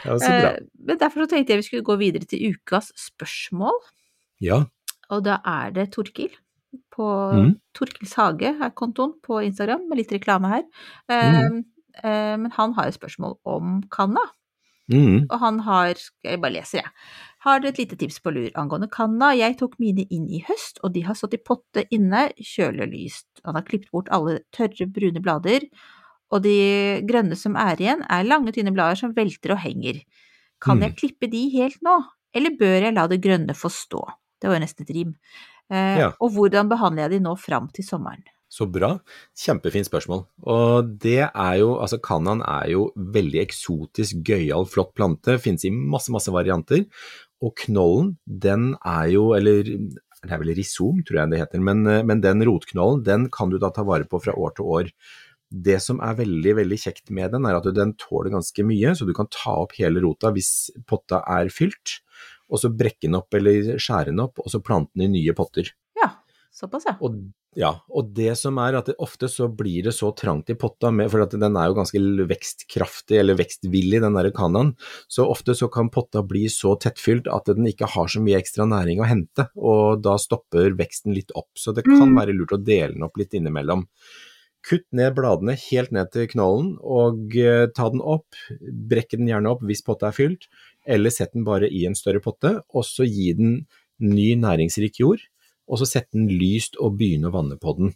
Ja, så bra. Eh, Men derfor så tenkte jeg vi skulle gå videre til ukas spørsmål. Ja. Og da er det Torkil på mm. Torkils hage er kontoen på Instagram, med litt reklame her. Mhm. uh, men han har et spørsmål om kanna, Mm. og han har Jeg bare leser, jeg. Har et lite tips på lur angående kanna? Jeg tok mine inn i høst, og de har stått i potte inne, kjølig og lyst. Han har klippet bort alle tørre, brune blader, og de grønne som er igjen, er lange, tynne blader som velter og henger. Kan Mm. jeg klippe de helt nå, eller bør jeg la det grønne få stå? Det var nesten et rim. Eh, Ja. Og hvordan behandler jeg de nå fram til sommeren? Så bra. Kjempefint spørsmål. Og det er jo, altså Kannaen er jo veldig eksotisk, gøyal, flott plante. Finnes i masse, masse varianter. Og knollen, den er jo, eller det er vel risom, tror jeg det heter, men, eh, men den rotknollen, den kan du da ta vare på fra år til år. Det som er veldig, veldig kjekt med den, er at den tåler ganske mye, så du kan ta opp hele rota hvis potta er fylt, og så brekke den opp eller skjære den opp, og så plante den i nye potter. Ja, såpass, ja. Og, ja, og det som er at det, ofte så blir det så trangt i potta, med, for at den er jo ganske vekstkraftig eller vekstvillig, den der kannaen, så ofte så kan potta bli så tettfylt at den ikke har så mye ekstra næring å hente, og da stopper veksten litt opp. Så det kan Mm. være lurt å dele den opp litt innimellom. Kutt ned bladene helt ned til knollen, og eh, ta den opp. Brekke den gjerne opp hvis potta er fylt, eller sett den bare i en større potte, og så gi den ny næringsrik jord og så sette den lyst og begynne å vanne på den.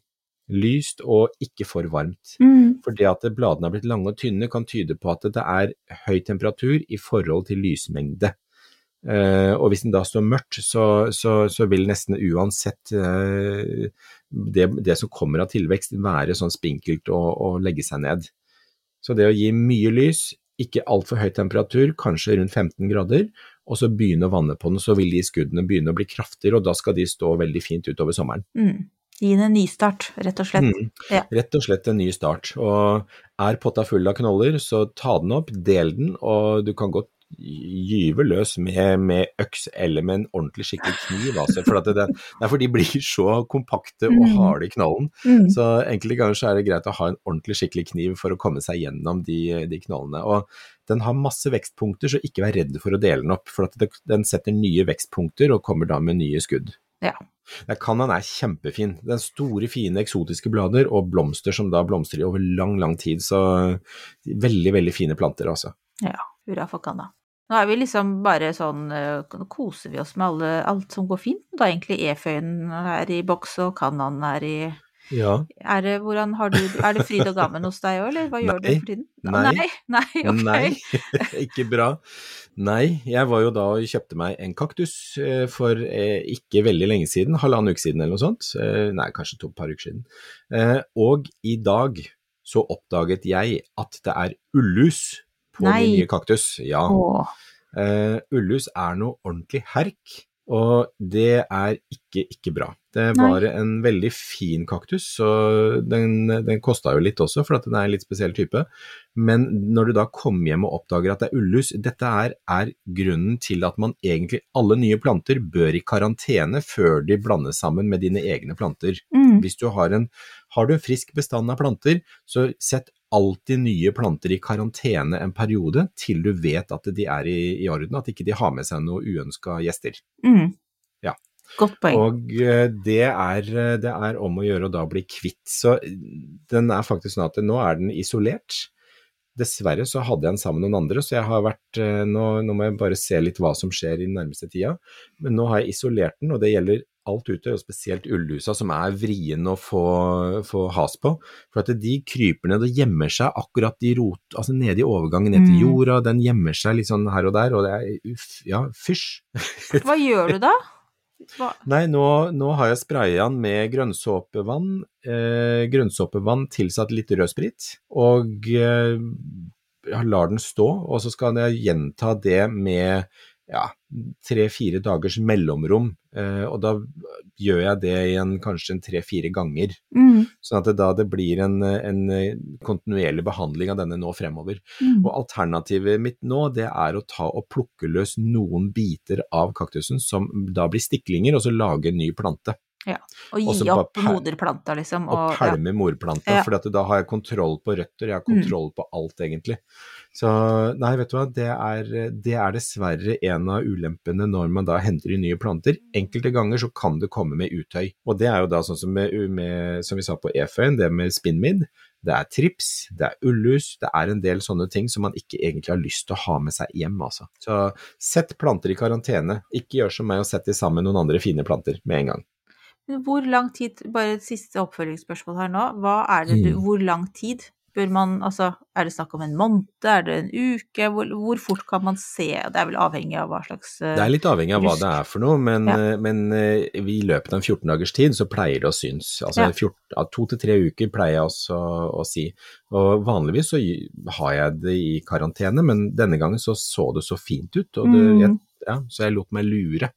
Lyst og ikke for varmt. Mm. For det at bladene er blitt lange og tynne kan tyde på at det er høy temperatur i forhold til lysmengde. Uh, og hvis den da står mørkt, så, så, så vil nesten uansett uh, det, det som kommer av tilvekst være sånn spinkelt og, og legge seg ned. Så det å gi mye lys, ikke altfor høy temperatur, kanskje rundt 15 grader, og så begynne å vanne på den, så vil de skuddene begynne å bli kraftigere, og da skal de stå veldig fint utover sommeren. Mm. Gi den en nystart, rett og slett. Mm. Ja. Rett og slett en ny start. Og er potta full av knoller, så ta den opp, del den, og du kan godt gyve løs med, med øks eller med en ordentlig skikkelig kniv. Altså, for det, det er for de blir så kompakte og Mm. harde i knollen. Mm. Så enkelte ganger så er det greit å ha en ordentlig skikkelig kniv for å komme seg gjennom de, de knollene. Og den har masse vekstpunkter, så ikke vær redd for å dele den opp. For at den setter nye vekstpunkter og kommer da med nye skudd. Ja. Cannaen er kjempefin. Den store, fine, eksotiske blader og blomster som da blomstrer over lang, lang tid. Så veldig, veldig fine planter, altså. Ja, hurra for Canna. Nå er vi liksom bare sånn eh, koser vi oss med alle, alt som går fint. Da egentlig E-føyen er i boks, og Cannaen er i Ja. er det, hvordan har du, er det fryd og gammen hos deg òg, eller hva gjør du for tiden? Nei. Nei, nei, ok. Nei, ikke bra. Nei, jeg var jo da og kjøpte meg en kaktus eh, for eh, ikke veldig lenge siden, halvannen uke siden eller noe sånt. Eh, nei, kanskje to par uker siden. Og i dag så oppdaget jeg at det er ullus på Nei. min nye kaktus. Ja. Åh, ullus er noe ordentlig herk, og det er ikke, ikke bra. Det Nei. var en veldig fin kaktus, og den, den kosta jo litt også, for at den er en litt spesiell type. Men når du da kommer hjem og oppdager at det er ullus, dette er, er grunnen til at man egentlig, alle nye planter bør i karantene før de blandes sammen med dine egne planter. mm, Hvis du har en, har du en frisk bestand av planter, så sett alltid nye planter i karantene en periode til du vet at de er i, i orden, at ikke de har med seg noen uønska gjester. mm. Ja. Godt poeng. Og eh, det er, eh, det er om å gjøre å da bli kvitt. Så den er faktisk sånn at nå er den isolert. Dessverre så hadde jeg den sammen med noen andre, så jeg har vært eh, nå, nå må jeg bare se litt hva som skjer i den nærmeste tida. Men nå har jeg isolert den, og det gjelder alt ute, og spesielt ullhusa som er vrien å få, få has på. For at de kryper ned og gjemmer seg akkurat i rot, altså nede i overgangen ned til Mm. jorda, den gjemmer seg litt sånn her og der, og det er uff, ja, fysj. Hva gjør du da? Hva? Nei, nå, nå har jeg spraya den med grønnsåpevann, eh, grønnsåpevann tilsatt litt rødsprit, og eh, jeg lar den stå, og så skal jeg gjenta det med ja, tre-fire dagers mellomrom, eh, og da gjør jeg det igjen kanskje en tre-fire ganger, Mm, sånn at det da det blir en, en kontinuerlig behandling av denne nå fremover. mm. Og alternativet mitt nå, det er å ta og plukke løs noen biter av kaktusen som da blir stiklinger, og så lage en ny plante. Og og gi Også opp moderplanta, liksom. Og Og, ja. morplanta, Ja. for da har jeg kontroll på røtter, jeg har Mm. kontroll på alt egentlig. Så nei, vet du hva, det er, det er dessverre en av ulempene når man da henter inn nye planter. Enkelte ganger så kan det komme med uttøy, og det er jo da sånn som, med, med, som vi sa på E-føyen, det med spinnmidd. Det er trips, det er ullus, det er en del sånne ting som man ikke egentlig har lyst til å ha med seg hjem, altså. Så sett planter i karantene, ikke gjør som meg og sett de sammen med noen andre fine planter med en gang. Hvor lang tid, bare et siste oppfølgingsspørsmål her nå, hva er det du, Mm. hvor lang tid bør man, altså er det snakk om en måned, er det en uke, hvor, hvor fort kan man se, det er vel avhengig av hva slags uh, Det er litt avhengig av hva det er for noe, men, Ja. eh, men uh, i løpet av en 14 dagers tid så pleier det å synes. Altså Ja. 14, ja, to til tre uker pleier jeg også å, å si. Og vanligvis så har jeg det i karantene, men denne gangen så så det så fint ut, og det, Mm. jeg, ja, så jeg lot meg lure.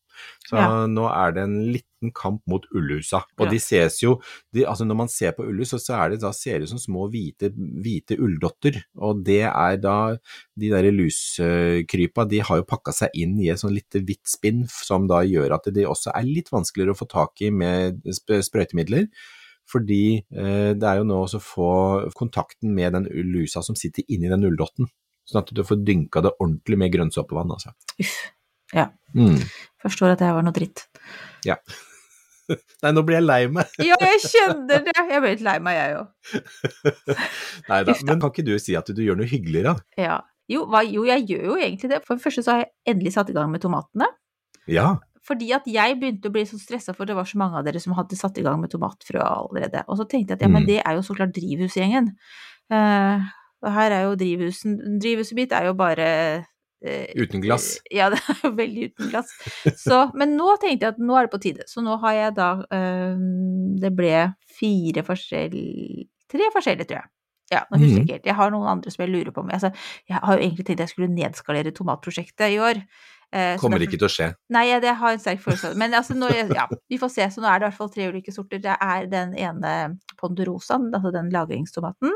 Så nå er det en liten kamp mot ullhusa. Og Ja. de ses jo, de, altså når man ser på ullhus, så, så er det, da ser det ut som små hvite, hvite ulldotter. Og det er da, de der luskrypa, de har jo pakka seg inn i et sånn lite hvitt spinn, som da gjør at de også er litt vanskeligere å få tak i med sprøytemidler. Fordi eh, det er jo nå å få kontakten med den lusa som sitter inni den ulldotten. Sånn at du får dynka det ordentlig med grønnsåpevann, altså. Uff. Ja. Mm. Forstår at det her var noe dritt. Ja. Nei, nå blir jeg lei meg. Ja, jeg kjenner det! Jeg ble litt lei meg, jeg òg. Nei da, men kan ikke du si at du gjør noe hyggeligere? Ja. Jo, hva, jo, jeg gjør jo egentlig det. For det første så har jeg endelig satt i gang med tomatene. Ja. Fordi at jeg begynte å bli så stressa, for det var så mange av dere som hadde satt i gang med tomatfrø allerede. Og så tenkte jeg at ja, men Mm. det er jo så klart drivhusgjengen. Uh, og her er jo drivhusen Drivhuset mitt er jo bare eh, Uten glass. eh, Ja, det er jo veldig uten glass. Så, men nå tenkte jeg at nå er det på tide. Så nå har jeg da eh, Det ble fire forskjellige Tre forskjellige, tror jeg. Ja, nå husker jeg Mhm. ikke helt. Jeg har noen andre som jeg lurer på. om. altså, jeg har jo egentlig tenkt jeg skulle nedskalere tomatprosjektet i år. Eh, Kommer derfor- ikke til å skje. Nei, jeg, det har en sterk følelse av det. Men altså, nå, ja, vi får se. Så nå er det i hvert fall tre ulike sorter. Det er den ene ponderosaen, altså den lagringstomaten.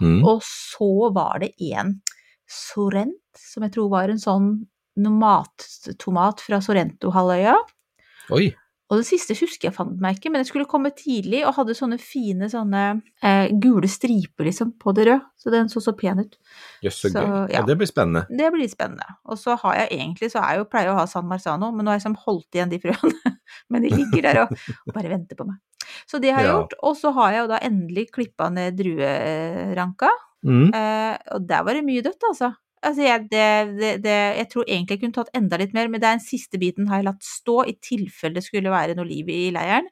Mm. Og så var det en sorrent, som jeg tror var en sånn mattomat fra Sorrento-halvøya. Oi. Og det siste husker jeg fant meg ikke, men jeg skulle komme tidlig og hadde sånne fine sånne eh, gule striper liksom på det røde, så den så så pen ut. Jøss, så gøy. Ja. ja. det blir spennende. Det blir spennende. Og så har jeg egentlig, så er jeg jo pleier jeg å ha San Marzano, men nå har jeg liksom holdt igjen de frøene. men de ligger der og, og bare venter på meg. Så det har jeg Ja. gjort. Og så har jeg jo da endelig klippa ned drueranka. Mm. Eh, og der var det mye dødt, altså. Altså, jeg, det, det, det, jeg tror egentlig jeg kunne tatt enda litt mer, men det er den siste biten har jeg latt stå, i tilfelle det skulle være noe liv i leiren.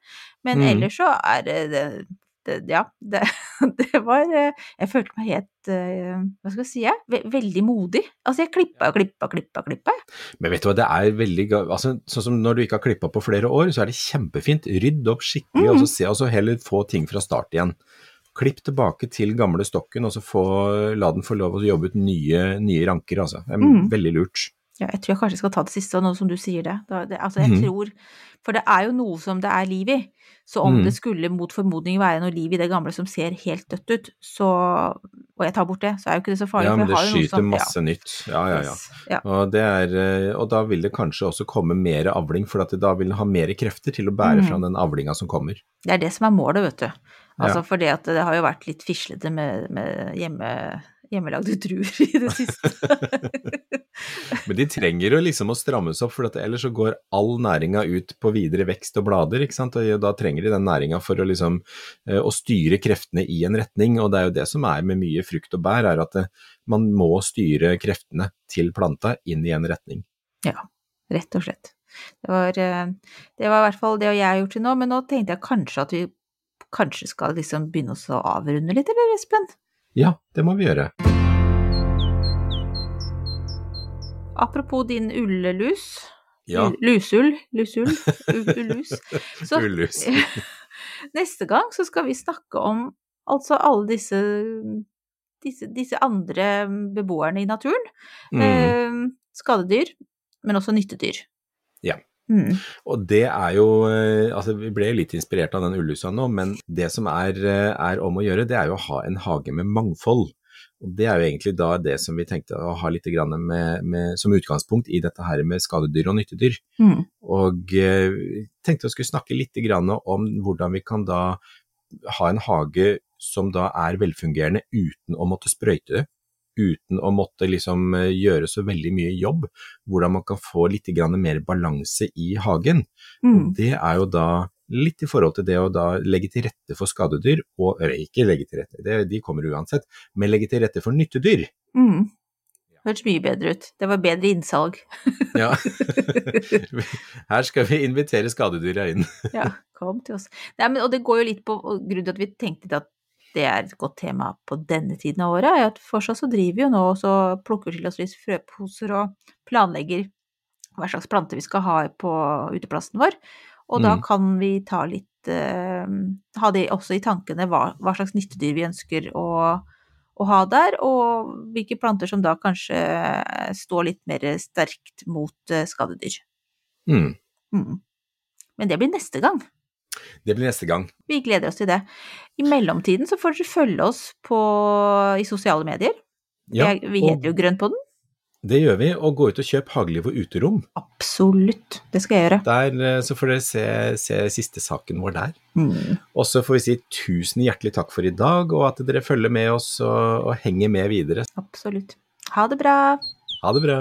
Men Mm. ellers så er det, det, Ja, det, det var eh, Jeg følte meg helt eh, Hva skal jeg si? Ve veldig modig. Altså, jeg klippa og klippa og klippa, klippa. Men vet du hva, det er veldig altså, Sånn som når du ikke har klippa på flere år, så er det kjempefint. Rydd opp skikkelig, Mm. og så se, og så heller få ting fra start igjen. Klipp tilbake til gamle stokken, og så få, la den få lov å jobbe ut nye, nye ranker, altså. Mm. Veldig lurt. Ja, jeg tror jeg kanskje skal ta det siste, nå som du sier det. Det altså, jeg Mhm. tror For det er jo noe som det er liv i. Så om mm. det skulle mot formodning være noe liv i det gamle som ser helt dødt ut, så Og jeg tar bort det, så er jo ikke det så farlig. Ja, men det skyter som- masse nytt. Ja, ja, ja. Ja. Og, det er, eh, og da vil det kanskje også komme mer avling, for at da vil den ha mer krefter til å bære mm. fram den avlinga som kommer. Det er det som er målet, vet du. Altså Ja. for det at det har jo vært litt fislete med, med hjemme, hjemmelagde druer i det siste. Men de trenger jo liksom å strammes opp, for at ellers så går all næringa ut på videre vekst og blader, ikke sant. Og da trenger de den næringa for å liksom eh, å styre kreftene i en retning, og det er jo det som er med mye frukt og bær, er at det, man må styre kreftene til planta inn i en retning. Ja, Rett og slett. Det var, eh, det var i hvert fall det jeg har gjort til nå, men nå tenkte jeg kanskje at vi kanskje skal liksom begynne å avrunde litt, eller Espen? Ja, det må vi gjøre. Apropos din ullelus. Ja, Lusull. Lusull. Ullus. Så ullus. neste gang så skal vi snakke om altså alle disse, disse, disse andre beboerne i naturen. Mm. Eh, skadedyr, men også nyttedyr. Ja. Mm. Og det er jo eh, Altså, vi ble litt inspirert av den ullusa nå, men det som er, eh, er om å gjøre, det er jo å ha en hage med mangfold. Og Det er jo egentlig da det som vi tenkte å ha litt grann med, med, som utgangspunkt i dette her med skadedyr og nyttedyr. Mm. Og eh, tenkte å skulle snakke litt grann om hvordan vi kan da ha en hage som da er velfungerende uten å måtte sprøyte. Uten å måtte liksom eh, gjøre så veldig mye jobb. Hvordan man kan få litt mer balanse i hagen. Mm. Det er jo da litt i forhold til det å da legge til rette for skadedyr, og eller ikke legge til rette, det, de kommer uansett, men legge til rette for nyttedyr. Mm. Hørtes mye bedre ut. Det var bedre innsalg. Ja. Her skal vi invitere skadedyra inn. Ja, kom til oss. Nei, men, og det går jo litt på grunnen til at vi tenkte at det er et godt tema på denne tiden av året, er at fortsatt så driver vi jo nå og så plukker til oss litt frøposer og planlegger hva slags planter vi skal ha på uteplassen vår. Og da Mm. kan vi ta litt eh, Ha det også i tankene hva, hva slags nyttedyr vi ønsker å, å ha der, og hvilke planter som da kanskje står litt mer sterkt mot eh, skadedyr. Mm. Mm. Men det blir neste gang. Det blir neste gang. Vi gleder oss til det. I mellomtiden så får dere følge oss på, i sosiale medier. Ja, vi og heter jo Grønnpodden. Det gjør vi, og gå ut og kjøp Hageliv og uterom. Absolutt. Det skal jeg gjøre. Der, eh, så får dere se, se siste saken vår der. Mm. Og så får vi si tusen hjertelig takk for i dag, og at dere følger med oss og, og henger med videre. Absolutt. Ha det bra. Ha det bra.